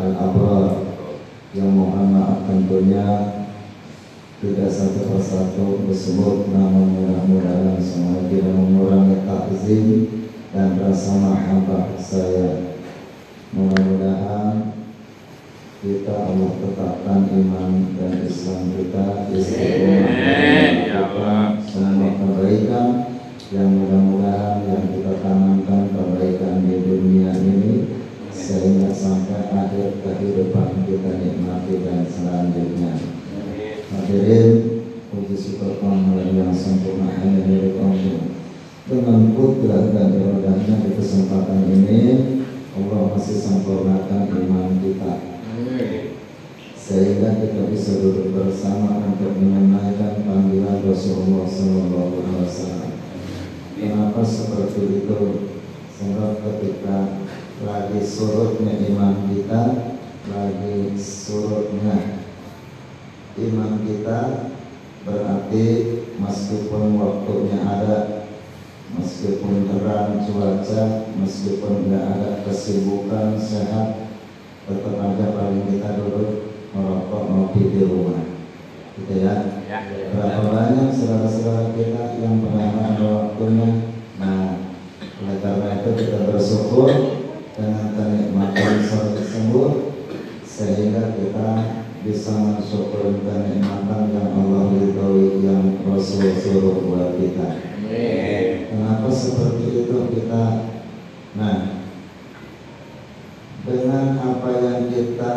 al-abrar yang mohon maaf tentunya tidak satu persatu disebut namun mudah-mudahan semua tidak mengurangi takzim dan rasa mahabbah saya. Mudah-mudahan kita Allah tetapkan iman dan Islam kita istiqomah kita semua kebaikan yang mudah-mudahan yang kita tanamkan kebaikan di dunia ini sehingga sampai akhir kehidupan kita nikmati dan selanjutnya. Hadirin puji syukur kehadiran yang sempurna hanya dari Allah. Dengan kudrat dan iradahnya di kesempatan ini Allah masih sempurnakan iman kita sehingga kita bisa duduk bersama untuk menunaikan panggilan Rasulullah SAW. Kenapa seperti itu? Sebab ketika lagi surutnya iman kita, lagi surutnya iman kita berarti meskipun waktunya ada meskipun terang cuaca meskipun tidak ada kesibukan sehat tetap aja paling kita duduk merokok ngopi di rumah. Gitu ya, berapa banyak saudara-saudara kita yang pernah ada waktunya? Nah oleh karena itu kita bersyukur dengan kenikmatan tersebut sehingga kita bisa mensyukur kenikmatan yang Allah ridhoi yang Rasul suruh buat kita. Kenapa seperti itu kita? Nah, dengan apa yang kita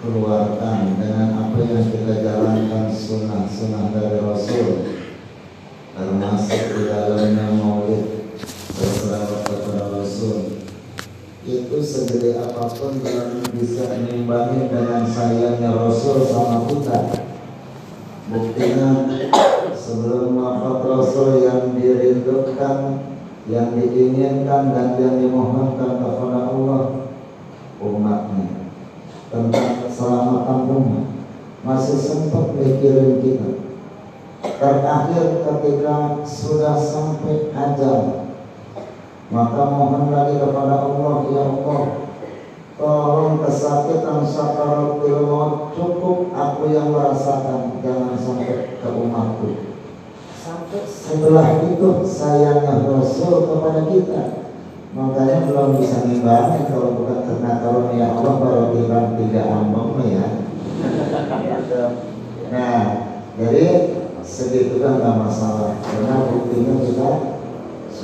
keluarkan, dengan apa yang kita jalankan sunnah-sunnah dari Rasul, termasuk di dalamnya maulid Rasul, itu segede apa pun yang bisa mengimbangi dengan sayangnya Rasul sama kita. Buktinya sebelum wafat Rasul yang dirindukan yang diinginkan dan yang dimohonkan kepada Allah umatnya tentang keselamatan umat masih sempat mikirin kita. Terakhir ketika sudah sampai ajal maka mohon lagi kepada Allah ya Allah tolong kesakitan sakaratul maut cukup aku yang merasakan jangan sampai ke umatku setelah itu sayangnya Rasul kepada kita. Makanya belum bisa ngimbangi kalau bukan karena karunia Allah baru timbang tiga ambang ya. Nah jadi segitu kan nggak masalah. Karena buktinya kita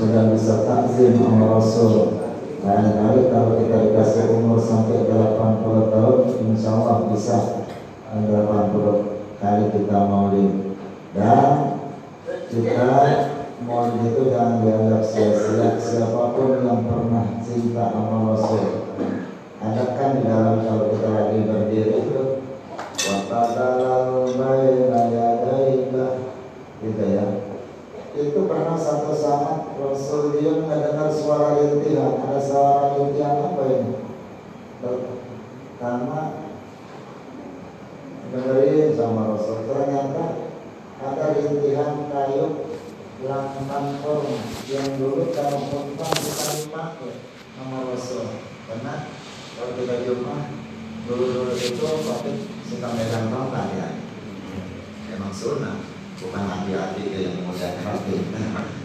sudah bisa takzim sama Rasul. Kali-kali kalau kita dikasih umur sampai 80 tahun Insya Allah bisa 80 kali kita maulid. Dan kita maulid itu jangan dianggap sia-sia. Siapa pun yang pernah cinta sama Rasul Ada kan di dalam kalau kita lagi berdiri itu satu saat Rasul dia mendengar suara rintihan ada suara rintihan apa ini? Pertama dengerin sama Rasul. Ternyata ada rintihan kayu langkan korma yang dulu kalau perempuan bukan dipakai sama Rasul. Karena kalau kita jumpa dulu-dulu itu pakai suka megang tongkat ya. Emang sunnah bukan hati-hati yang mudah hati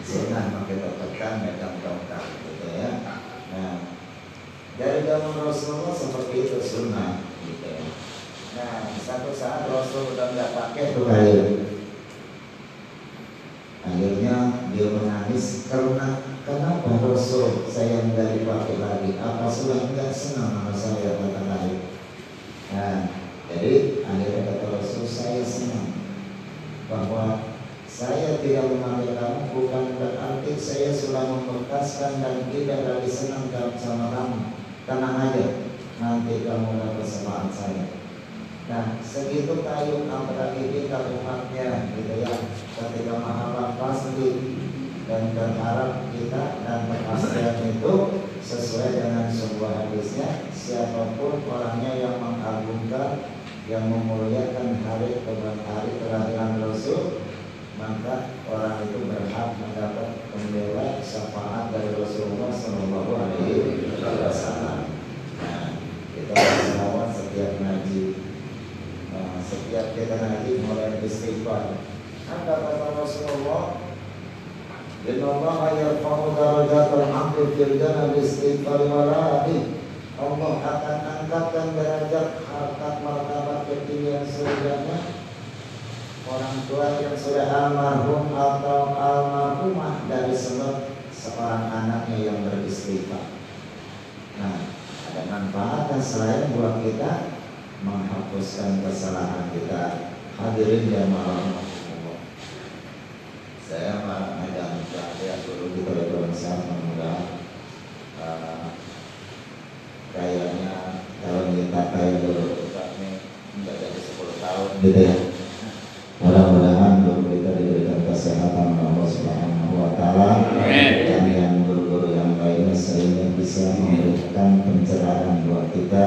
sunnah pakai tekan megang tongkat gitu ya. Nah dari zaman Rasulullah seperti itu sunnah gitu ya. Nah satu saat Rasul udah nggak pakai tuh kayu akhirnya dia menangis karena kenapa Rasul saya nggak dipakai lagi? Apa sudah nggak senang sama saya kata lain nah jadi akhirnya kata Rasul saya senang bahwa saya tidak memanggil kamu bukan berarti saya sudah membekaskan dan tidak lagi senang sama kamu tenang aja, nanti kamu dapat syafaat saya. Nah, segitu kayu apalagi kita umatnya gitu ya. Ketika maha pasti dan berharap kita dan kepastian itu sesuai dengan sebuah hadisnya siapa pun orangnya yang mengagungkan yang memuliakan hari hari kelahiran Rasul maka orang itu berhak mendapat pembela syafaat dari Rasulullah Shallallahu Alaihi Wasallam. Nah, kita harus setiap ngaji setiap kita nanti mulai istighfar. Apa kata Rasulullah? Inna Allah yarfa'u darajatul hamdi fil jannah istighfar. Allah akan angkatkan derajat harkat martabat ketinggian surganya orang tua yang sudah almarhum atau almarhumah dari sebab seorang anaknya yang beristighfar. Nah, ada manfaatnya selain buat kita menghapuskan kesalahan kita. Hadirin jamaah saya mengajak saya dulu di Indonesia mudah uh, kayaknya kalau kita kayak dulu nggak jadi 10 tahun. Gitu ya. Mudah-mudahan dulu kita diberikan kesehatan Allah Subhanahu Wa Taala. Dan yang guru-guru yang lainnya sehingga bisa memberikan pencerahan buat kita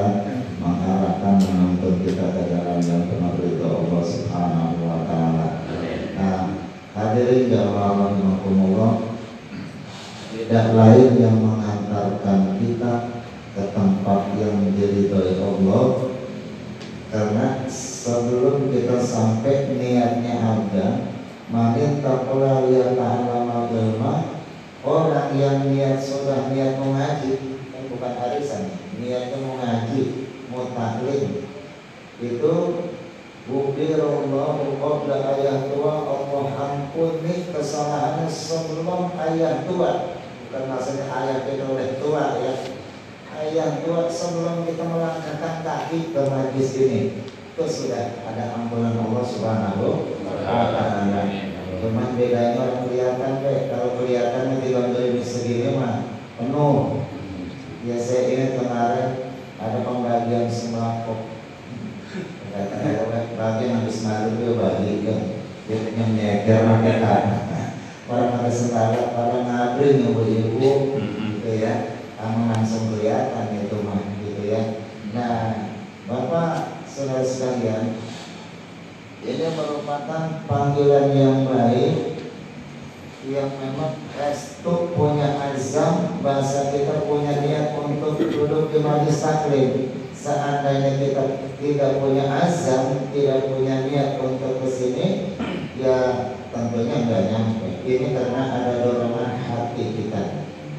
mengarahkan menuntun kita ke jalan yang penuh ridho Allah Subhanahu wa taala. Nah, hadirin jamaah tidak lain yang mengantarkan kita ke tempat yang diridhoi Allah. Karena sebelum kita sampai niatnya ada makin takula ya ta'ala orang yang niat sudah niat mengaji kan bukan arisan niatnya mengaji mutaklim. Itu Bukirullahu qabla ayah tua Allah ampuni kesalahannya sebelum ayah tua Bukan maksudnya ayah kita oleh tua ya Ayah tua sebelum kita melangkahkan kaki ke majlis ini Itu sudah ada ampunan Allah subhanahu wa ta'ala. Cuman bedanya orang kelihatan deh Kalau kelihatan di ini segini mah penuh. Ya saya ingat kemarin ada pembagian sembako bagian habis malu dia bagikan dia punya nyeker pakai orang ada sembako orang ngabri ibu ibu gitu ya langsung kelihatan itu mah gitu ya. Nah bapak saudara sekalian ini merupakan panggilan yang baik yang memang restu punya azam bahasa kita punya niat untuk duduk di majlis taklim seandainya kita tidak punya azam tidak punya niat untuk ke sini ya tentunya enggak nyampe. Ini karena ada dorongan hati kita.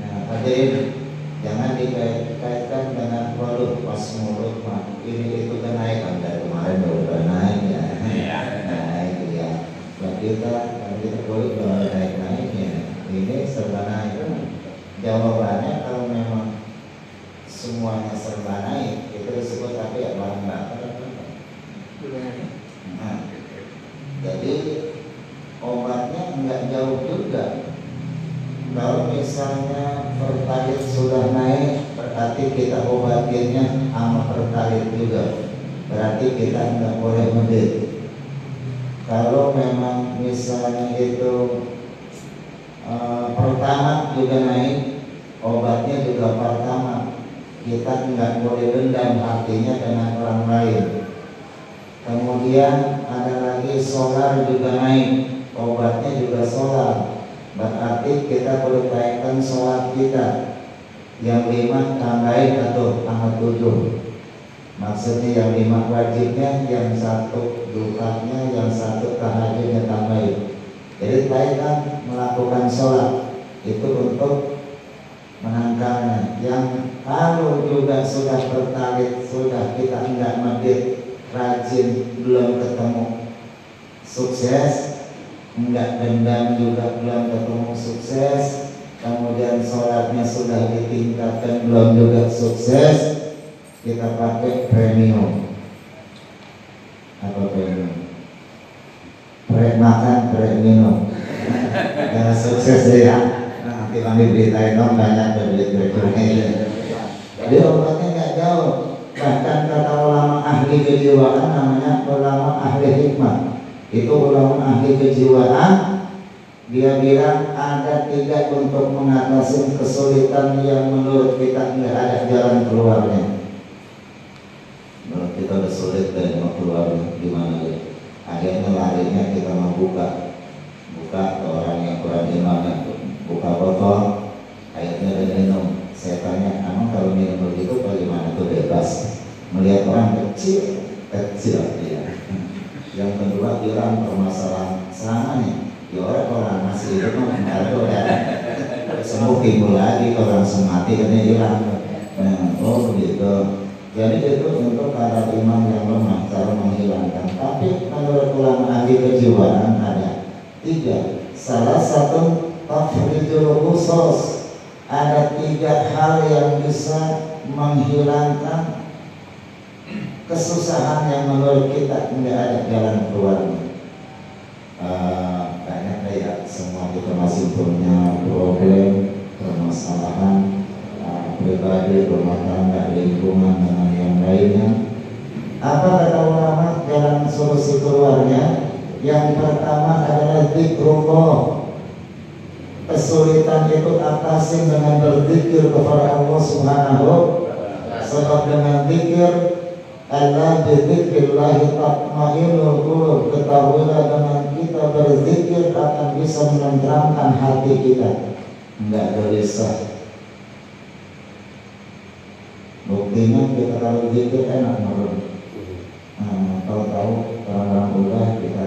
Nah hadirin jangan dikaitkan dengan waduh pas mulut mah. Ini itu kenaikan dari kemarin baru naik ya. Iya. naik ya buat kita kita boleh naik ini serba naik. Jawabannya kalau memang semuanya serba naik itu disebut tapi ya bahan bakar nah, jadi obatnya nggak jauh juga. Kalau misalnya pertalit sudah naik berarti kita obatinnya sama pertalit juga. Berarti kita nggak boleh medit. Kalau memang misalnya itu Eh, pertama juga naik obatnya juga pertama. Kita nggak boleh dendam artinya dengan orang lain. Kemudian ada lagi solar juga naik obatnya juga solar. Berarti kita perlu kaitkan sholat kita yang lima tambahin atau tambah tujuh. Maksudnya yang lima wajibnya yang satu dukanya yang satu tahajudnya tambahin jadi kaitan melakukan sholat. Itu untuk menangkalnya. Yang kalau juga sudah tertarik, sudah kita enggak medit, rajin, belum ketemu sukses, enggak dendam juga belum ketemu sukses, kemudian sholatnya sudah ditingkatkan belum juga sukses, kita pakai premium. Apa premium? Pre makan, pre minum ya, sukses ya nanti kami beritain dong banyak duit berkurangnya Dia obatnya nggak jauh. Bahkan kata ulama ahli kejiwaan namanya ulama ahli hikmah. Itu ulama ahli kejiwaan dia bilang ada tiga untuk mengatasi kesulitan yang menurut kita nggak ada jalan keluarnya. Menurut kita udah sulit dari mau keluarnya gimana ya? Akhirnya larinya kita membuka buka. Ke orang yang kurang iman buka botol airnya dan minum. Saya tanya emang kalau minum begitu bagaimana tuh bebas? Melihat orang kecil kecil ya yang kedua bilang permasalahan. Sama nih ya orang masih itu kan baru ya. Sembuh timbul lagi orang semati kan hilang. Nah, oh begitu. Jadi itu untuk para imam yang lemah cara menghilangkan. Tapi menurut ulama ahli kejiwaan ada tiga. Salah satu tafridul khusus. Ada tiga hal yang bisa menghilangkan kesusahan yang menurut kita tidak ada jalan keluarnya. Uh, semua kita masih punya problem permasalahan uh, pribadi rumah tangga lingkungan dengan yang lainnya. Apa kata ulama jalan solusi keluarnya? Yang pertama adalah zikrullah kesulitan itu atasin dengan berzikir kepada Allah Subhanahu sebab dengan zikir Allah berzikrillahi tatmainul qulub Ketahuilah dengan kita berzikir akan bisa menenteramkan hati kita. Enggak gelisah Buktinya kita kalau zikir enak menurut nah, Kalau tahu orang-orang udah kita.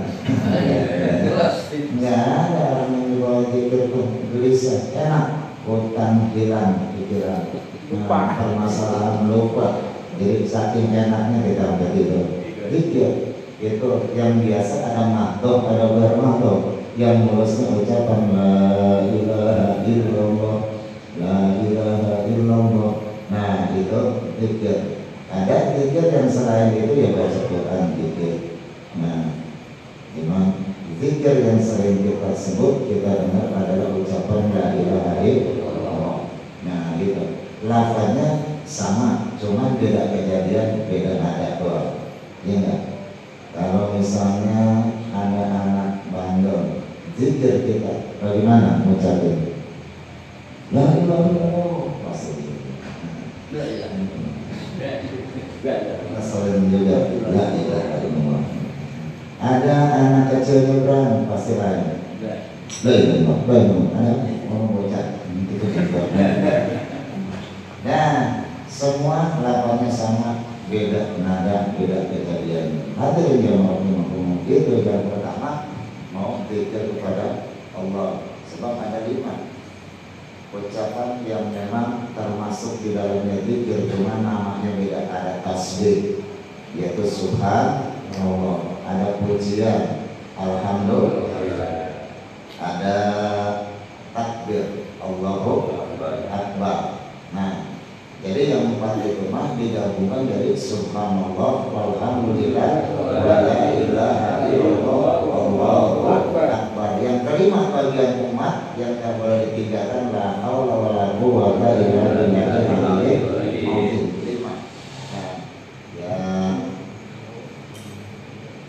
Enggak ada orang yang dibawa zikir pun gelisah. Enak. Hutang hilang pikiran. Nah, Permasalahan lupa jadi saking enaknya kita udah tidur zikir itu yang biasa ada mahdoh ada bermahdoh yang mulusnya ucapan la ilaha illallah la ilaha illallah. Nah itu zikir. Ada zikir yang selain itu ya baca Quran nah memang zikir yang sering kita sebut kita dengar adalah ucapan la ilaha illallah nah gitu lafaznya sama, cuma beda kejadian, beda nada doang. Iya enggak? Kalau misalnya anak-anak bandel, zikir kita bagaimana ngucapin? La ilaha illallah pasti La ilaha Ngeselin juga La ilaha illallah Ada anak kecil nyebrang pasti lain La ilaha illallah Anak mau bocah Itu juga Nah semua lapannya sama beda nada beda kejadian hadirin yang mau ngomong itu yang pertama mau pikir kepada Allah sebab ada lima ucapan yang memang termasuk di dalamnya zikir cuma namanya beda ada tasbih yaitu Allah ada pujian alhamdulillah ada takbir Allahu akbar nah jadi yang empat itu mah digabungkan dari subhanallah walhamdulillah wa la ilaha illallah wallahu akbar. Yang kelima bagian umat yang tak boleh ditinggalkan la haula wala quwwata illa billahil Lima. Nah, ya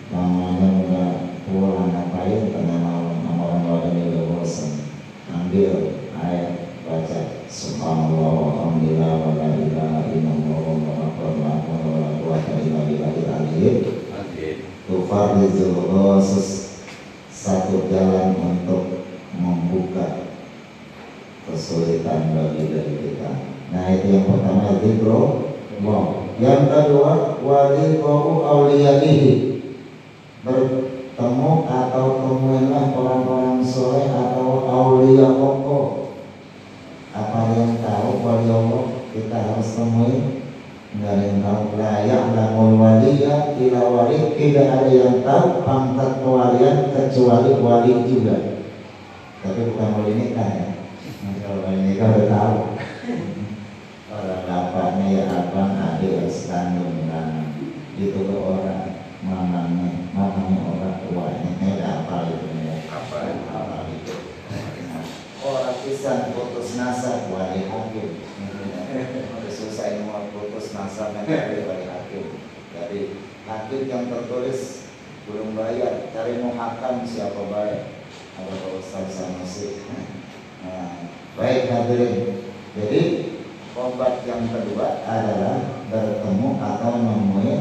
namanya udah pulang ngapain karena malam amalan malam ini udah bosan. Ambil ayat baca subhanallah walhamdulillah wa la ilaha illallah wa la quwwata illa billahil aliyyil khusus satu jalan untuk membuka kesulitan bagi diri kita. Nah itu yang pertama zikro Yang kedua wadzikru auliyaihi bertemu atau temuilah orang-orang soleh atau aulia Allah apa yang tahu wali Allah kita harus temui nggak ada yang tahu layak lamul waliya ila wali tidak ada yang tahu pangkat kewalian kecuali wali juga tapi bukan wali nikah ya nah, kalau wali nikah udah tahu orang bapaknya ya abang adik harus kandung dan itu ke orang mamanya mamanya orang tuanya ini apa itu ya apa apa itu orang pisan putus nasab wali hakim udah saya mau putus nasab nanti dari hakim jadi hakim yang tertulis belum bayar cari muhakam siapa bayar ada Pak Ustaz sama sih nah, jadi obat yang kedua adalah bertemu atau menemui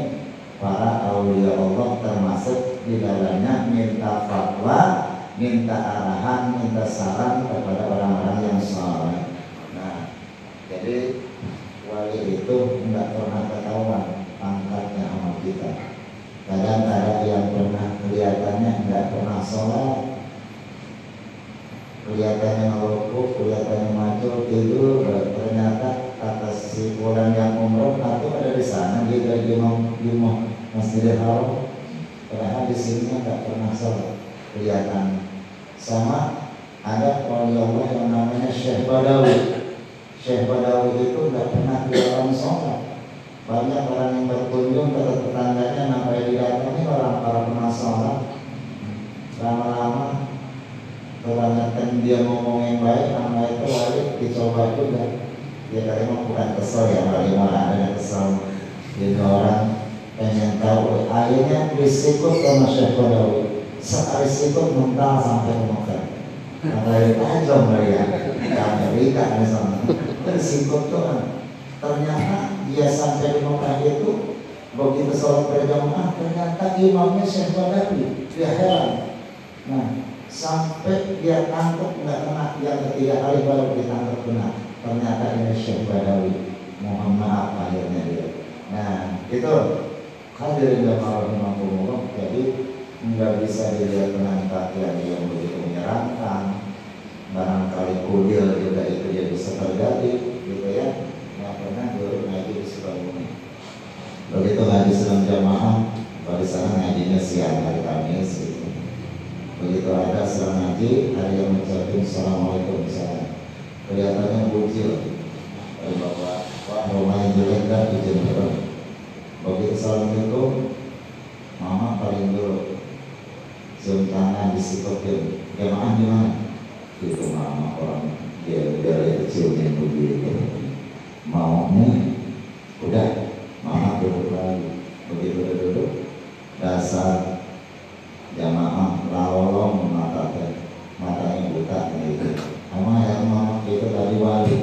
para aulia Allah termasuk di dalamnya minta fatwa minta arahan, minta saran kepada orang-orang yang soleh. Nah, jadi wali itu tidak pernah ketahuan pangkatnya sama kita. Kadang ada yang pernah kelihatannya tidak pernah sholat, kelihatannya ngerokok, kelihatannya maju tidur, ternyata atas si orang yang umroh atau ada di sana dia di di Masjidil Haram, padahal di sini nggak pernah sholat kelihatan. Sama ada wali yang namanya Syekh Badawi. Syekh Badawi itu tidak pernah kelihatan sholat. Banyak orang yang berkunjung ke tetangganya sampai didatangi orang para penasaran lama-lama kebanyakan dia ngomong yang baik nama itu wali dicoba juga dia kali mau bukan kesel ya wali malah ada kesel jadi orang pengen tahu akhirnya disikut sama Syekh Badawi sekali sikut muntah sampai ke Mekah. Mulai tajam ya, di Amerika misalnya. Tersikut tuh kan. Ternyata dia sampai di Mekah itu begitu sholat berjamaah ternyata imamnya Syekh Badawi. Dia heran. Nah, sampai dia tangkap nggak kena yang ketiga kali baru ditangkap kena. Ternyata ini Syekh Badawi. Mohon maaf akhirnya dia. Nah, itu hadirin jamaah rahimahumullah. Jadi nggak bisa dilihat dengan pakaian yang begitu menyeramkan barangkali kudil juga itu dia bisa terjadi gitu ya nggak pernah dulu ngaji di Sukabumi begitu ngaji sedang jamaah pada sana ngajinya siang hari Kamis gitu. Begitu ada sedang ngaji hari yang mengucapkan Assalamualaikum misalnya. Kelihatannya bujil dari bapak Pak rumahnya jelek kan izin begitu Assalamualaikum Mama paling dulu. Cium tangan disikotin jamaah di mana itu mama orang dia dari kecilnya begitu mau nih udah mama duduk lagi. Begitu udah duduk dasar jamaah lawolong mata matanya buta gitu sama yang mama itu tadi wali.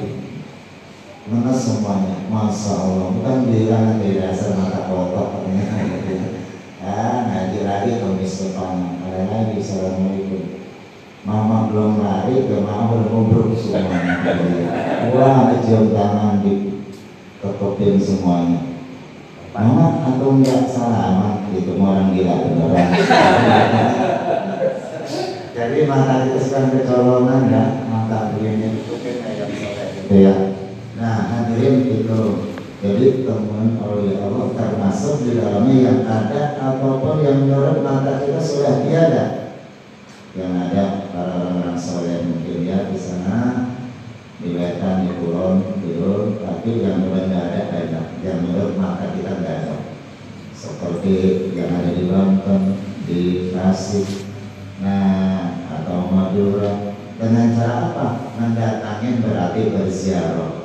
Mana semuanya. Masa Allah. Bukan bilang di dasar mata kotor gitu ah ngaji lagi kemis depan. Ada lagi assalamualaikum. Mama belum lari ke mama belum ngobrol semuanya. Wah cium tangan di kekepin semuanya mama atau enggak salah. Itu orang gila beneran jadi mata sekarang kecolongan ya. Mata begini itu ya. Nah hadirin itu jadi temuan oleh Allah termasuk di dalamnya yang ada ataupun yang menurut mata kita sudah tiada. Yang ada para orang-orang soleh mungkin ya di sana di di kulon, tidur, tapi yang menurut ada banyak, yang menurut mata kita tidak ada. Seperti yang ada di Banten, di Tasik, nah atau Madura. Dengan cara apa? Mendatangin berarti berziarah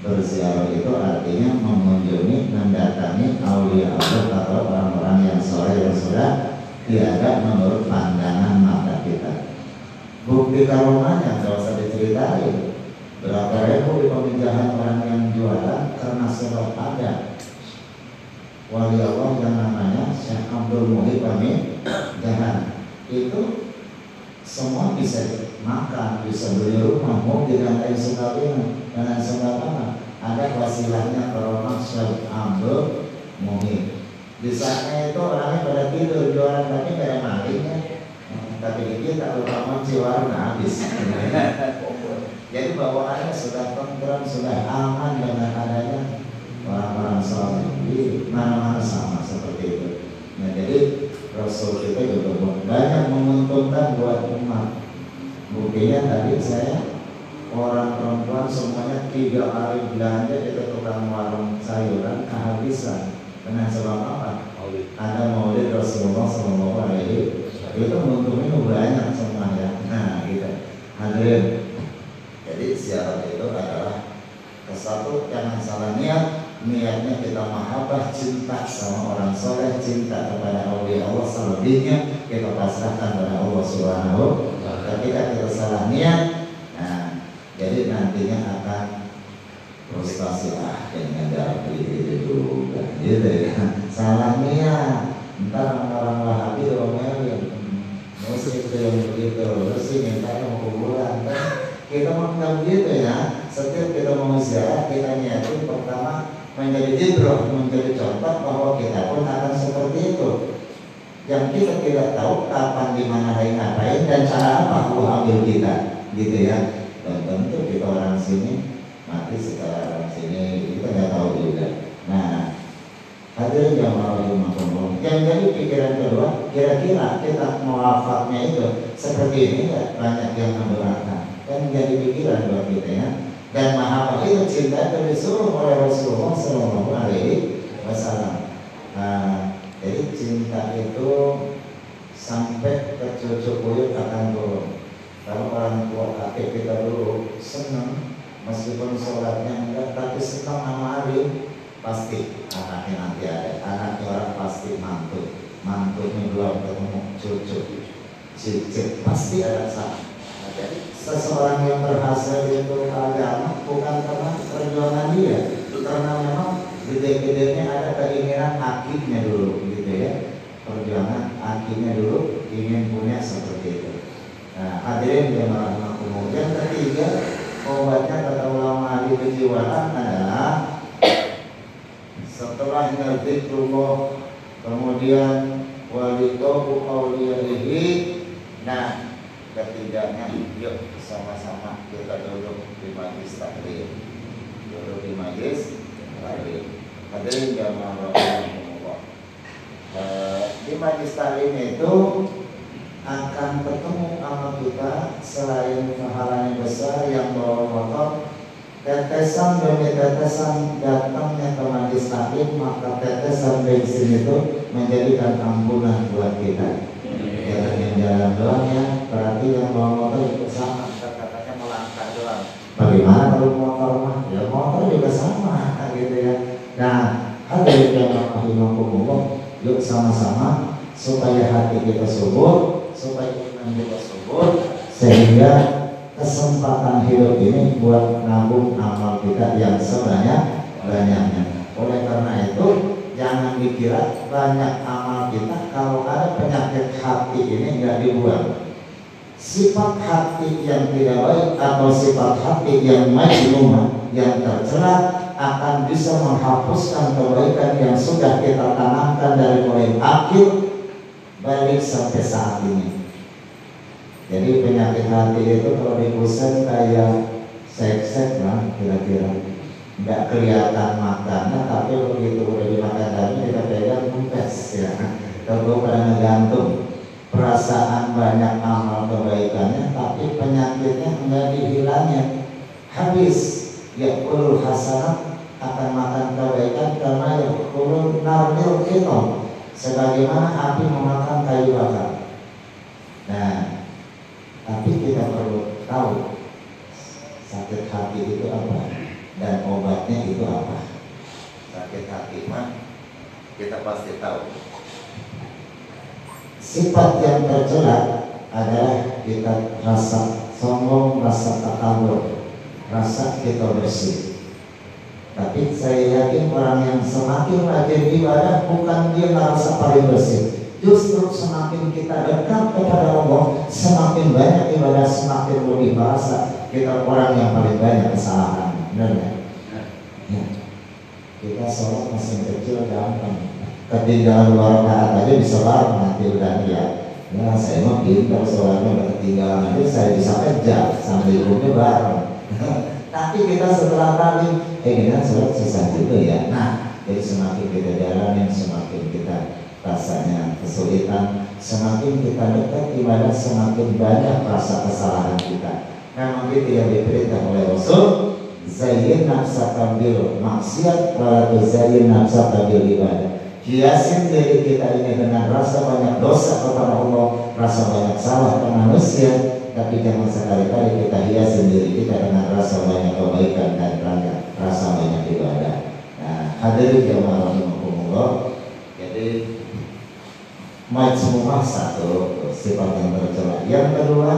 berziarah itu artinya mengunjungi, mendatangi aulia Allah atau orang-orang yang soleh yang sudah tiada menurut pandangan mata kita. Bukti karomanya kalau usah diceritain. Berapa ribu di peminjaman orang yang jualan karena sebab ada wali Allah yang namanya Syekh Abdul Muhib Amin Jahan itu semua bisa makan, bisa beli rumah, mobil dan lain sebagainya dengan sebagainya. Ada wasilahnya corona Syekh Abdul Muhib. Di saatnya itu orangnya pada tidur, jualan tapi pada malingnya. Tapi lupa kunci warna habis. Jadi bawaannya sudah tentram, sudah aman dengan adanya orang-orang soleh. Jadi mana-mana sama seperti itu. Nah jadi Rasul kita juga banyak menguntungkan buat umat Buktinya tadi saya orang perempuan semuanya tiga hari belanja di tukang warung sayuran kehabisan. Karena sebab apa? Ada maulid Rasulullah Shallallahu Alaihi itu menguntungnya banyak semuanya. Nah, gitu. Hadirin. Kesatu jangan salah niat. Kita mahabbah cinta sama orang soleh, cinta kepada Allah Allah selebihnya kita pasrahkan kepada Allah Subhanahu Ketika kita salah niat, nah jadi nantinya akan frustasi ah dengan dari itu juga. Gitu ya. Salah niat. Ntar orang wahabi yang musik itu yang begitu. Terus sih minta mau kuburan. Kita mau begitu ya setiap kita mau ziarah kita niatin pertama menjadi ibroh, menjadi contoh bahwa kita pun akan seperti itu. Yang kita tidak tahu kapan, di mana, hari ngapain, dan cara apa Allah ambil kita, gitu ya. Dan tentu kita orang sini mati secara orang sini kita nggak tahu juga. Nah, hadirin yang mau dimaklum. Yang jadi pikiran kedua, kira-kira kita mau wafatnya itu seperti ini ya banyak yang mendoakan. Kan jadi pikiran buat kita ya dan mahabbah itu cinta itu disuruh oleh Rasulullah Shallallahu Alaihi Wasallam. Nah, jadi cinta itu sampai ke cucu buyut akan turun. Kalau orang tua kakek kita dulu senang meskipun sholatnya enggak tapi senang sama hari pasti anaknya nanti ada anaknya orang pasti mantu mantunya belum ketemu cucu cicit pasti ada sama seseorang yang berhasil itu agama bukan karena perjuangan dia, karena memang gede-gedenya ada keinginan akinya dulu gitu ya. Perjuangan akinya dulu ingin punya seperti itu. Nah, hadirin yang rahmatullah. Yang ketiga, obatnya kata ulama ahli kejiwaan adalah setelah ngerti kemudian walitobu awliyaihi nah ketiganya yuk sama-sama kita duduk di majlis taklim duduk di majlis taklim hadirin jamaah rahimahullah uh, di majlis taklim itu akan ketemu sama kita selain pahalanya besar yang bawa motor tetesan demi tetesan datangnya ke majlis taklim maka tetesan bensin itu menjadikan ampunan buat kita yang jalan doang ya. Berarti yang bawa motor juga sama. Katanya melangkah doang. Bagaimana kalau motor mah? Ya motor juga sama gitu ya. Nah hadirin yang rahimahumullah yuk sama-sama supaya hati kita subur supaya iman kita subur sehingga kesempatan hidup ini buat nabung amal kita yang sebanyak banyaknya oleh karena itu jangan dikira banyak amal kita kalau ada penyakit hati ini nggak dibuang. Sifat hati yang tidak baik atau sifat hati yang majnumah yang tercela akan bisa menghapuskan kebaikan yang sudah kita tanamkan dari mulai akhir balik sampai saat ini. Jadi penyakit hati itu kalau dipusat kayak seks-seks lah kira-kira nggak kelihatan makannya tapi begitu udah dimakan tadi kita pegang kempes ya. Kalau pada ngegantung perasaan banyak amal kebaikannya tapi penyakitnya enggak dihilangnya habis ya ulul hasanat akan makan kebaikan karena ya ulul narmil itu sebagaimana api memakan kayu bakar. Nah tapi kita perlu tahu sakit hati itu apa dan obatnya itu apa sakit hati mah kita pasti tahu sifat yang tercela adalah kita rasa sombong, rasa takabur, rasa kita bersih. Tapi saya yakin orang yang semakin rajin ibadah bukan dia merasa paling bersih. Justru semakin kita dekat kepada Allah, semakin banyak ibadah, semakin lebih merasa kita orang yang paling banyak kesalahan benar ya? ya. kita sholat masih kecil gampang. Ketinggalan dua rakaat aja bisa bareng nanti udah ya ya saya mau pintar sholatnya udah ketinggalan aja saya bisa kerja sambil ibunya bareng. Tapi kita setelah kali eh kita sholat susah juga ya. Nah jadi semakin kita jalanin semakin kita rasanya kesulitan semakin kita dekat ibadah semakin banyak rasa kesalahan kita. Memang itu yang diperintah oleh Rasul Zayin nafsa bil maksiat Wala zayin nafsa bil ibadah Hiasin diri kita ini dengan rasa banyak dosa kepada Allah Rasa banyak salah ke manusia Tapi jangan sekali-kali kita hiasin diri kita dengan rasa banyak kebaikan dan rasa banyak ibadah Nah hadirin jamaah rahimahumullah. Jadi majmumah satu sifat yang tercela. Yang kedua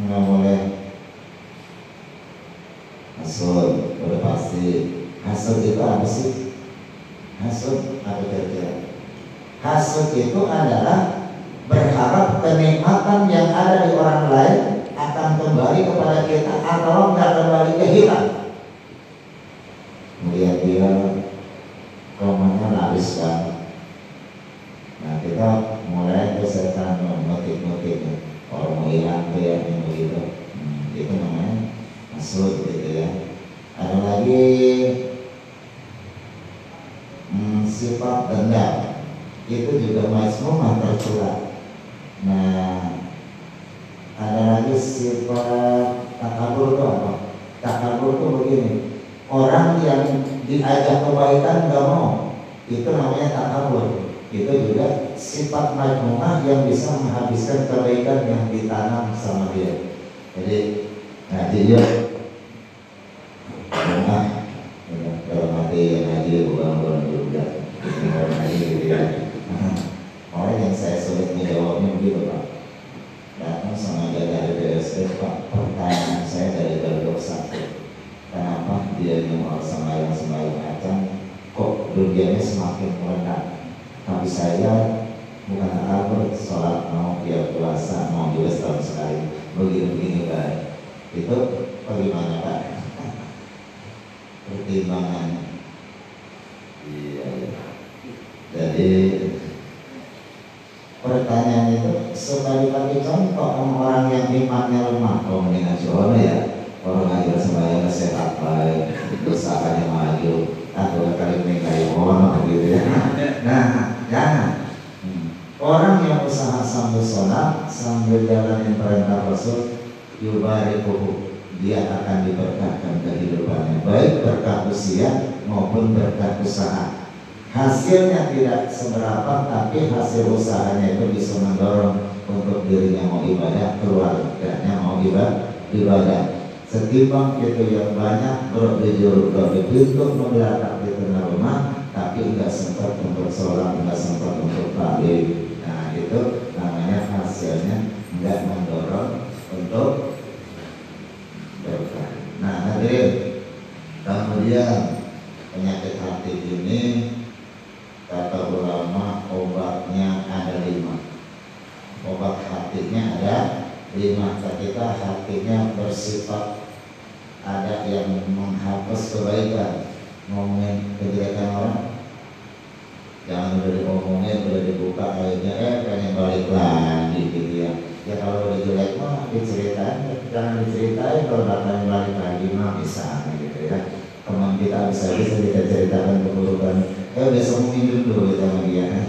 nggak boleh hasud. Udah pasti hasud itu apa sih? Hasud apa kira-kira? Itu adalah berharap kenikmatan yang ada di orang lain akan kembali kepada kita atau nggak kembali ke hilang. Melihat dia romanya laris kan. Nah kita mulai kesetan motif-motifnya. Orang mau hilang tuh ya begitu. Hmm, itu namanya masuk gitu ya. Ada lagi hmm, sifat dendam itu juga masmum tercela. Nah ada lagi sifat takabur itu apa? Takabur itu begini. Orang yang diajak kebaikan nggak mau, itu namanya takabur. Itu juga sifat majmumah yang bisa menghabiskan kebaikan yang ditanam sama dia. Jadi, nah dia rumah dalam hati yang ngaji bukan bukan juga, bukan ngaji gitu ya. Orang yang saya sulit menjawabnya begitu pak. Datang sama jaga BSD pak, pertanyaan saya dari Garuda satu. Kenapa dia mau sembahyang sembahyang acan kok dunianya semakin merendah? Tapi saya bukan apa sholat mau dia puasa mau juga setahun sekali begini-begini kan itu bagaimana pak pertimbangannya iya, iya. jadi pertanyaan itu sebagai contoh orang yang imannya lemah mendingan jono ya orang ngajar sembahyang sehat baik usahanya maju atau kali menikahi orang gitu ya. Nah jangan. Orang yang usaha sambil sholat sambil jalanin perintah Rasul yubariku dia akan diberkahkan kehidupannya baik berkah usia maupun berkah usaha. Hasilnya tidak seberapa tapi hasil usahanya itu bisa mendorong untuk dirinya mau ibadah keluarganya mau ibadah ibadah. Setimbang itu yang banyak berjujur di pintu membelakang di tengah rumah, tapi nggak sempat untuk sholat, nggak sempat untuk taklim. Nah itu namanya hasilnya nggak mendorong untuk berkah. Nah hadirin, kemudian penyakit hati ini kata ulama obatnya ada lima. Obat hatinya ada lima ketika hatinya bersifat ada yang menghapus kebaikan ngomongin kejelekan orang jangan udah diomongin udah dibuka akhirnya eh pengen balik lagi gitu ya ya kalau udah jelek mah diceritain jangan diceritain kalau datang balik lagi mah bisa gitu ya teman kita bisa bisa kita ceritakan keburukan eh besok minum dulu kita sama dia ya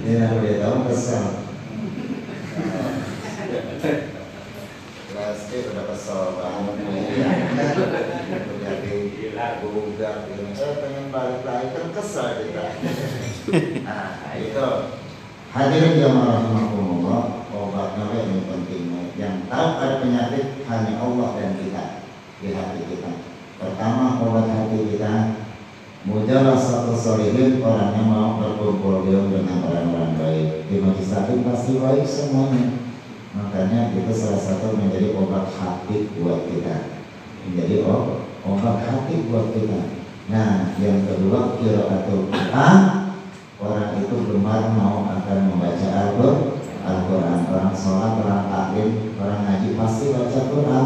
dia udah tahu kesal Pasti udah kesel banget Jadi bugar ini Eh pengen balik lagi kan kesel kita Nah itu Hadirin jamaah rahimahumullah Obatnya yang pentingnya Yang tahu ada penyakit hanya Allah dan kita Di hati kita Pertama obat hati kita Mujalah satu orangnya mau berkumpul dengan orang-orang baik. Di majlis pasti baik semuanya. Makanya itu salah satu menjadi obat hati buat kita. Menjadi obat hati buat kita. Nah yang kedua kiraatul Quran Orang itu gemar mau akan membaca Al-Quran. Orang sholat, orang taklim, orang ngaji pasti baca Quran.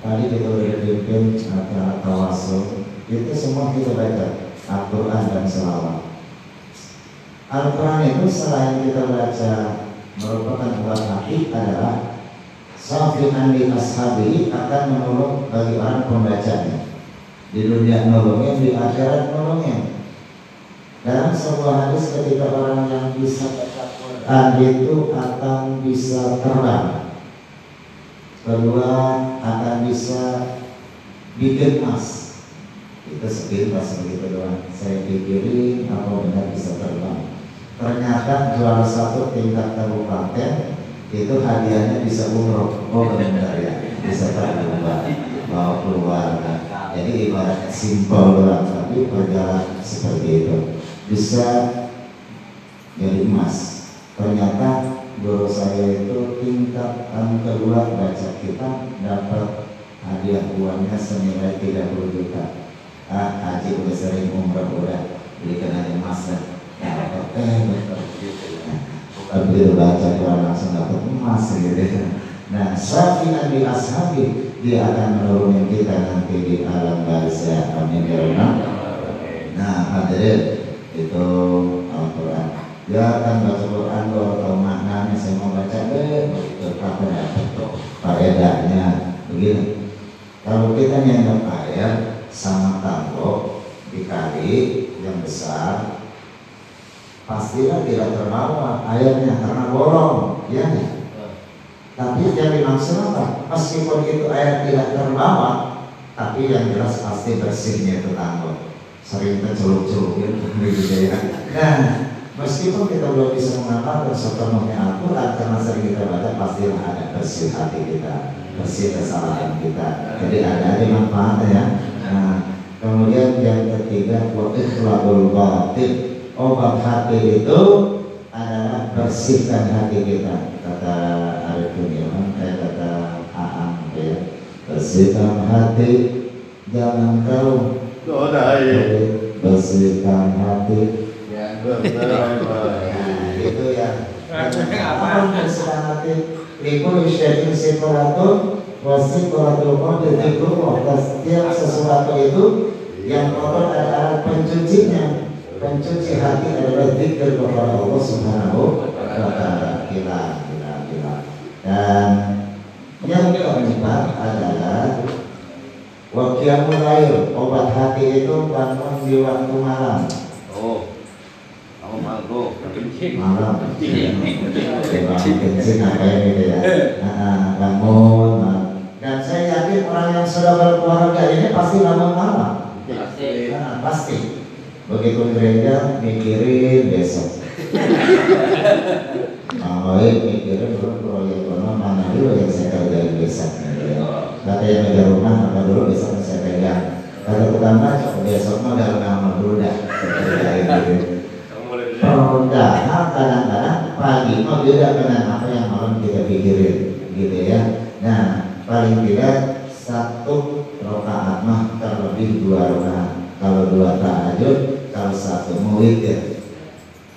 Tadi kita udah dipimpin acara tawasul. Itu semua kita baca. Al-Quran dan selawat Al-Quran itu selain kita baca merupakan buat hati adalah Safi'an li ashabi akan menolong bagi orang pembacanya. Di dunia nolongnya, di akhirat nolongnya. Dalam sebuah hadis ketika orang yang bisa baca Quran itu akan bisa terbang. Kedua akan bisa bikin emas. Itu sepintas begitu doang. Saya pikirin apa benar bisa terbang ternyata juara satu tingkat kabupaten itu hadiahnya bisa umroh. Oh benar ya bisa terbuka bawa keluarga jadi ibarat simpel doang tapi berjalan seperti itu. Bisa jadi emas. Ternyata guru saya itu tingkat kedua baca kita dapat hadiah uangnya senilai 30 juta. Ah haji udah sering umrah udah belikan emas dan bukan begitu baca Quran langsung dapat emas gitu nah safi nabi ashabi dia akan menurunin kita nanti di alam barzah amin ya nah hadirin itu Al-Quran dia akan baca Quran kalau tahu maknanya saya mau baca deh begitu apa dapat faedahnya begini kalau kita nyendok air sama tangkok dikali yang besar, pastilah tidak terbawa airnya karena bolong, ya Tapi yang dimaksud apa? Meskipun itu air tidak terbawa, tapi yang jelas pasti bersihnya itu tangkok. Sering tercelup-celup gitu ya. Nah, meskipun kita belum bisa mengamalkan sepenuhnya Al-Quran karena sering kita baca pastilah ada bersih hati kita bersih kesalahan kita. Jadi ada ada manfaatnya ya. Nah, kemudian yang ketiga wa ikhlaul batin. Obat hati itu adalah bersihkan hati kita kata Arifin Ilham kayak kata Aang ya. Bersihkan hati jangan kau bersihkan hati. Ya, itu ya apa bersihkan hati Likul syai'in sikoratun Setiap sesuatu itu Yang kotor adalah pencucinya Pencuci hati adalah zikir kepada Allah Subhanahu wa ta'ala. Gila, gila, gila. Dan yang keempat adalah Wakiamul air Obat hati itu bangun di waktu malam. Oh malam. Kencing kencing apa ini ya bangun dan saya yakin orang yang sudah berkeluarga ini pasti bangun malam. Pasti. Nah, pasti begitu gereja mikirin besok. Baik mikirin dulu proyek mana mana dulu yang saya kerjain besok. Kata yang ada rumah apa dulu besok saya pegang. Kata tetangga besok mah gak nama dulu dah Padahal kadang-kadang pagi mau beda dengan apa yang malam kita pikirin gitu ya. Nah paling tidak satu rokaat mah terlebih dua rokaat. Kalau dua tahajud, kalau satu muwitir.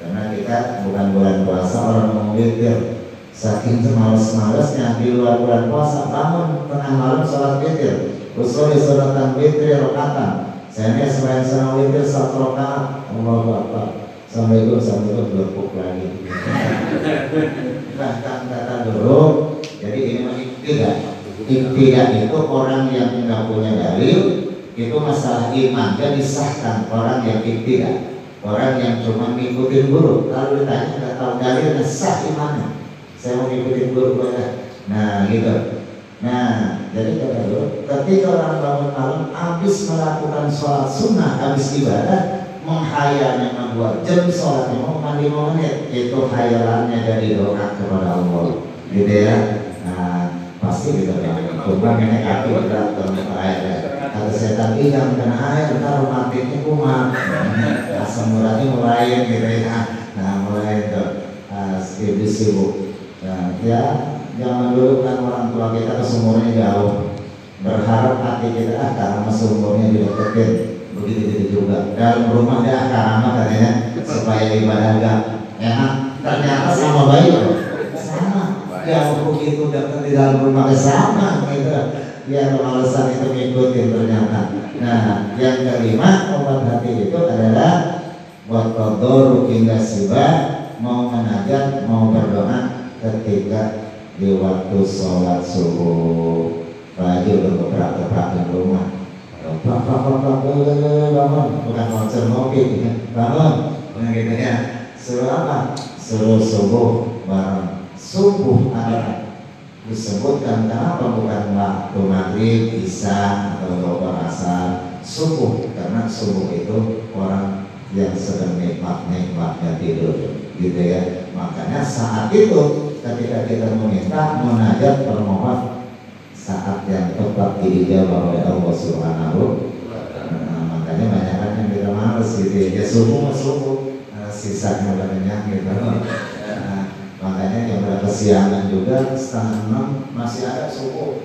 Karena kita bukan bulan puasa orang muwitir. Saking semalas-malasnya di luar bulan puasa bangun tengah malam sholat witir. Usuli suratan witir rokaatan. Saya ini selain sholat witir satu rokaat. Allahu Akbar sampai itu sampai itu berpuk lagi bahkan kata dulu jadi ini masih tidak tidak itu orang yang tidak punya dalil itu masalah iman. Jadi disahkan orang yang tidak. Orang yang cuma ngikutin guru. Kalau ditanya nggak tahu dalilnya sah imannya. Saya mau ngikutin guru pada nah gitu. Nah jadi kata dulu ketika orang bangun malam habis melakukan sholat sunnah habis ibadah menghayalnya membuat jam sholatnya mau mandi mau menit itu hayalannya dari doa kepada Allah. Gitu ya. Nah pasti gitu ya cuma ini aku berat ke air kata setan jangan kena air ntar romantiknya kumat asam uratnya mulai gitu ya. Nah mulai itu uh, sibuk sibuk. Nah, ya jangan dulu kan orang tua kita kesumurnya jauh. Berharap hati kita ah karena sumurnya dideketin. Begitu gitu juga. Dalam rumah dia karama katanya supaya ibadah gak enak. Ternyata sama baik sama. Ya begitu datang di dalam rumah sama gitu ya alasan itu ngikutin ternyata nah yang kelima obat hati itu adalah Wakodoru hingga sibah mau menajat, mau berdoa ketika di waktu sholat subuh. Lagi udah beberapa rumah Pak, pak, pak, pak, bangun, bukan konser ngopi, bangun, nah gitu ya. Suruh apa? Suruh subuh bareng. Subuh adalah disebutkan kenapa bukan waktu maghrib, isya atau doa asar. Subuh karena subuh itu orang yang sedang nikmat nikmatnya tidur, gitu ya. Makanya saat itu ketika kita meminta munajat permohon saat yang tepat dijawab oleh Allah Subhanahu nah, makanya banyak kan yang kita males gitu ya, ya subuh subuh nah, sisanya banyak gitu makanya yang berapa siangan juga setengah enam masih ada subuh.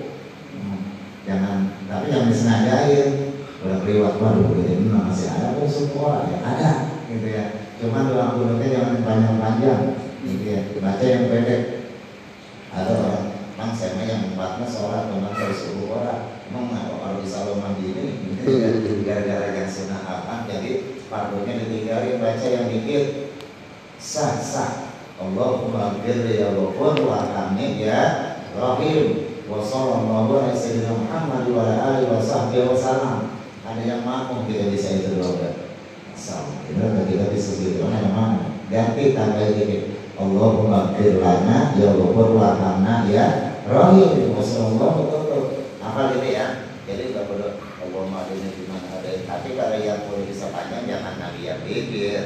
Hmm, jangan tapi yang disengajain udah keliwat baru gitu masih ada pun subuh ya ada gitu ya. Cuma doa kunutnya jangan panjang-panjang gitu ya. Baca yang pendek. Ada orang Mang saya yang empatnya sholat teman harus subuh orang. Emang kalau bisa lo mandi ini gitu ya. Gara-gara yang sunnah apa jadi fardunya ditinggalin baca yang dikit sah sah Allahumma firli ya ghafur wa hamid ya rahim. Wa sallallahu alaihi sayyidina Muhammad wa alihi wa sahbihi wa salam ada yang mampu kita bisa itu doa sama kita kita bisa gitu mana ganti tambah dikit Allahumma firlana ya ghafur hamna ya rahim. Wa sallallahu apa gitu ya? Jadi nggak perlu Allahumma adina di mana ada tapi kalau yang boleh bisa panjang jangan nabi yang bibir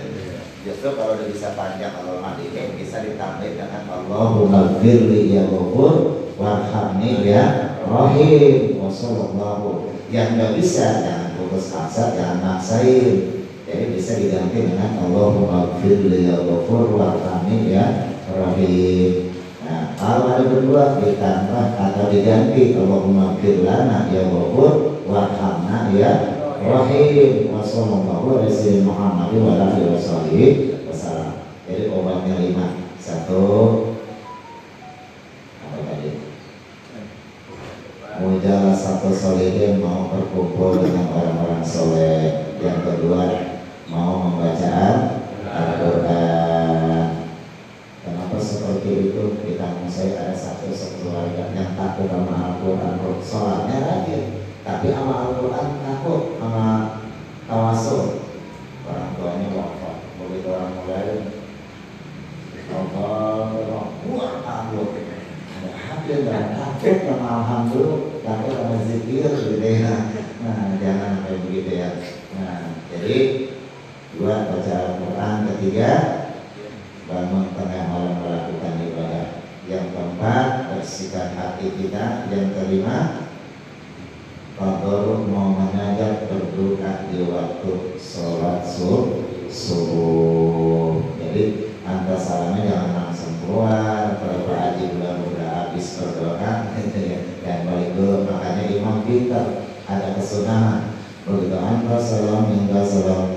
Justru kalau udah bisa panjang kalau ini bisa ditambah dengan Allahumma firli ya ghafur warhamni ya rahim wa sallallahu. Yang nggak bisa jangan putus asa, jangan maksain. Jadi bisa diganti dengan Allahumma firli ya ghafur warhamni ya rahim. Nah, kalau ada berdua ditambah atau diganti Allahumma firlana ya ghafur warhamna ya Rahim wa sallallahu alaihi Muhammad wa alihi wasallam. Jadi obatnya lima. Satu apa tadi? Mujalah satu solihin mau berkumpul dengan orang-orang soleh. Yang kedua mau membaca Al-Quran. Kenapa seperti itu? Di kampung saya ada satu sekeluarga yang takut sama Al-Quran. Sholatnya rajin, tapi sama Al-Quran takut sama tawasul. Orang tuanya wafat. Begitu orang mulai Allah buat takut. Ada hafil dan takut sama Alhamdulillah takut sama zikir gitu ya. Nah jangan kayak begitu ya. Nah jadi dua baca Al-Quran ketiga. Bangun tengah malam melakukan ibadah. Yang keempat bersihkan hati kita. Yang kelima Fadol mau mengajak berdoa di waktu sholat subuh. Jadi angka salamnya jangan langsung keluar. Kalau Pak Haji bilang udah habis berdoa. Dan balik dulu makanya imam pintar. Ada kesunahan. Begitu angka salam hingga salam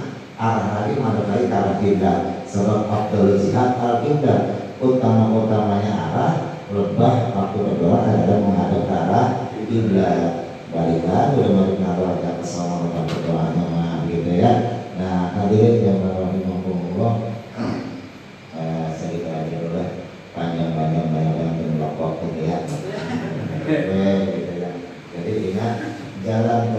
arah lagi ke arah kiblat sebab Abdul Jihad al kiblat utama-utamanya arah lebah waktu berdoa adalah menghadap ke arah kiblat. Balikan udah balik ngabar ke kesalahan dalam berdoanya mah gitu ya. Nah hadirin yang rahimahumullah eh, kita aja dulu lah panjang-panjang banyak-banyak berlokok gitu ya. Oke, gitu ya. Jadi ingat jalan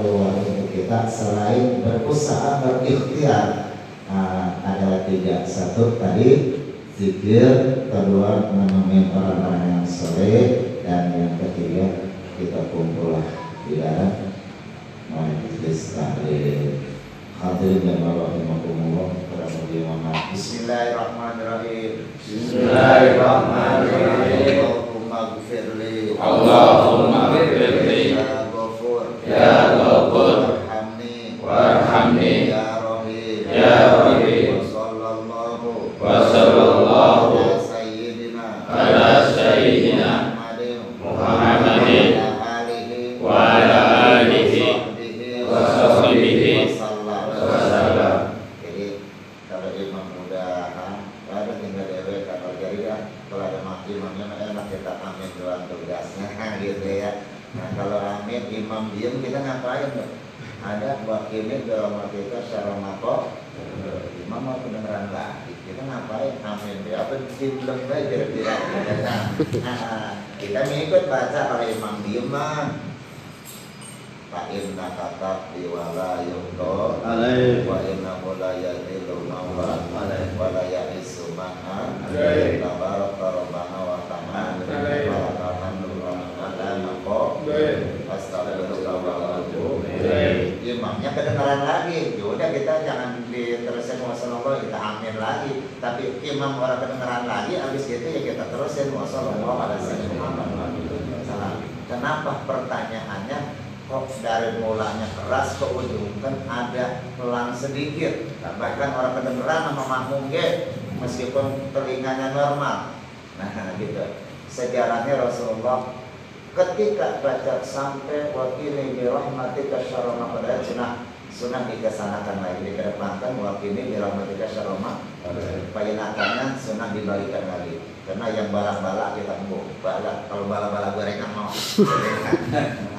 kita selain berusaha berikhtiar. Nah, adalah tiga. Satu tadi zikir. Kedua menemui orang-orang yang soleh. Dan yang ketiga kita kumpul di dalam majelis taklim hadirin dan rahimakumullah para Muhammad Bismillahirrahmanirrahim. Bismillahirrahmanirrahim. Allahumma gfirli Allahumma gfirli ya ghafur Ya Ghafur warhamni Warhamni ya rahim Ya Rahim wa sallallahu Wa sallallahu ala sayyidina ala Sayyidina Muhammadin Muhammadin wa alihi Wa ala alihi Wa sahbihi wasallam. Wasallam Jadi kalau imam udah ada tinggal dewe kalau jadi ya kalau ada mati imamnya mah enak kita amin doang tugasnya gitu ya. Nah kalau amin imam diem kita ngapain tuh? Ada buat ini dalam hati kita secara mako imam mau kedengeran lagi kita ngapain amin dia apa simplem aja kira-kira nah, kita mengikut baca kalau imam diem mah fa inna katab di wala yuqdo Alaih. wa inna la yadillu mawla Alaih. wa la ya'isu ma'a Alaih. tabaraka rabbana wa ta'ala Alaih. wa alhamdulillah ala maqo Alaih. astagfirullah wa atubu Alaih. imamnya kedengaran lagi yaudah kita jangan diterusin wasallallahu kita amin lagi tapi imam orang kedengaran lagi habis itu ya kita terusin Muhammad salam kenapa pertanyaannya kok dari mulanya keras ke ujung kan ada pelan sedikit? Bahkan orang kedengeran sama makmum meskipun telinganya normal. Nah gitu. Sejarahnya Rasulullah ketika baca sampai wakili birahmatika syaroma pada sunnah sunnah dikesanakan lagi dikedepankan wakili birahmatika syaroma. Payanakannya sunnah dibalikan lagi. Karena yang balak-balak kita mau balak kalau balak-balak gorengan mau.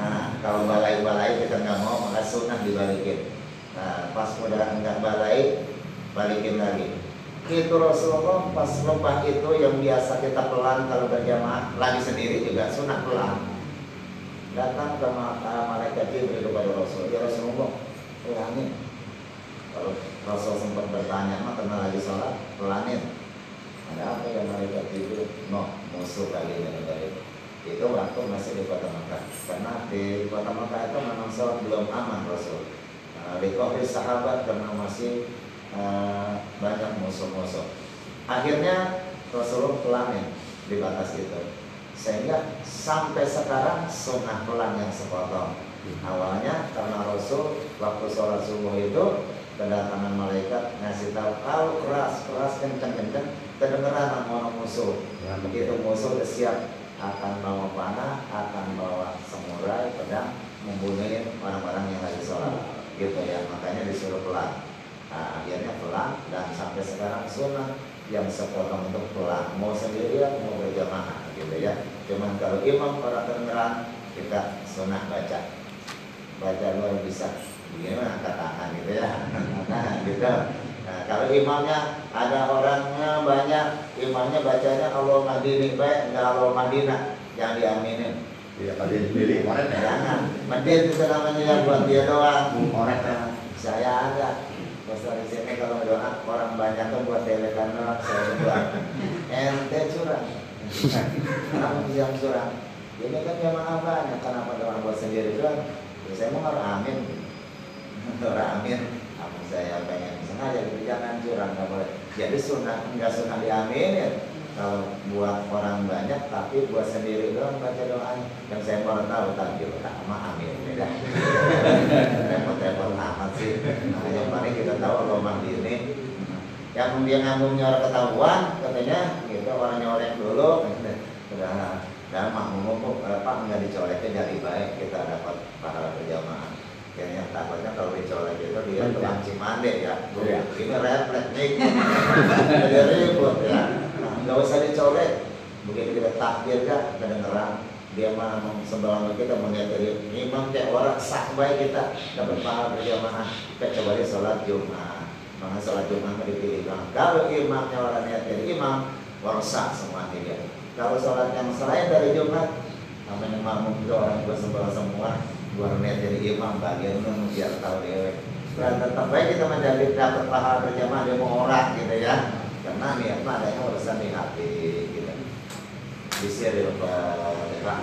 Nah, kalau balai-balai kita nggak mau maka sunnah dibalikin. Nah pas udah nggak balai balikin lagi. Itu Rasulullah pas lomba itu yang biasa kita pelan kalau berjamaah lagi sendiri juga sunnah pelan. Datang ke ke malaikat Jibril kepada Rasul. Ya Rasulullah pelanin kalau Rasul sempat bertanya mah karena lagi sholat? Pelanin ada apa ya malaikat Jibril no musuh kali ini dari itu waktu masih di kota Makkah karena di kota Makkah itu memang sholat belum aman Rasul. Nah, di kohri sahabat karena masih eh, banyak musuh-musuh. Akhirnya Rasulullah pelanin di batas itu. Sehingga sampai sekarang sunnah pelan yang sepotong awalnya karena Rasul waktu sholat subuh itu kedatangan malaikat ngasih tahu kalau keras keras kenceng kenceng. Kedengeran sama musuh. Begitu musuh udah siap akan bawa panah akan bawa samurai pedang membunuh orang-orang yang lagi sholat. Gitu ya makanya disuruh pelan. Nah, akhirnya pelan dan sampai sekarang sunnah yang sepotong untuk pelan. Mau sendirian mau berjamaah gitu ya. Cuman kalau imam para kedengeran kita sunnah baca baca luar bisa. Gimana katakan gitu ya? Nah gitu. Nah, kalau imamnya ada orangnya banyak imamnya bacanya Allah Madini baik enggak Allah Madinah jangan diaminin. Tidak pada sendiri kemarin ya. jangan. Medit itu namanya yang buat dia doang. Korek ya. Nah, saya ada. Pasal di sini kalau doa orang banyak tuh buat telekan doang saya doang ente curang. Kamu yang curang. Ini kan jamaah banyak kenapa doang buat sendiri doang ya, saya mau amin. Orang amin. Kamu saya pengen sengaja jadi jangan curang nggak boleh. Jadi sunnah nggak sunnah diaminin. Kalau buat orang banyak tapi buat sendiri doang baca doanya yang saya mau tahu takbir pertama amin beda repot-repot amat sih. Nah, yang paling kita tahu Allah ini yang dia ngambungnya orang ketahuan katanya gitu orang nyorek dulu. Udah dan makmum apa nggak dicoleknya jadi baik kita dapat pahala berjamaah. Kayaknya takutnya kalau dicolek itu dia tukang cimande ya. Iya. ini refleks nih jadi ribut ya. Nah, nggak usah dicolek begitu kita takbir kan kedengeran dia mah sebelah kita melihat dari imam kayak orang sah baik kita dapat pahala berjamaah. Kecuali sholat jumat. Maka sholat jumat dipilih Bang. kalau imamnya orang niat jadi imam warsa semua dia kalau sholat yang selain dari jumat namanya makmum itu orang tua sebelah semua gua niat jadi imam bagian lu biar tahu dewe dan tetap baik kita menjadi dapat pahala berjamaah dia mau orang gitu ya. Karena niatnya adanya urusan di hati gitu. Di sini Pak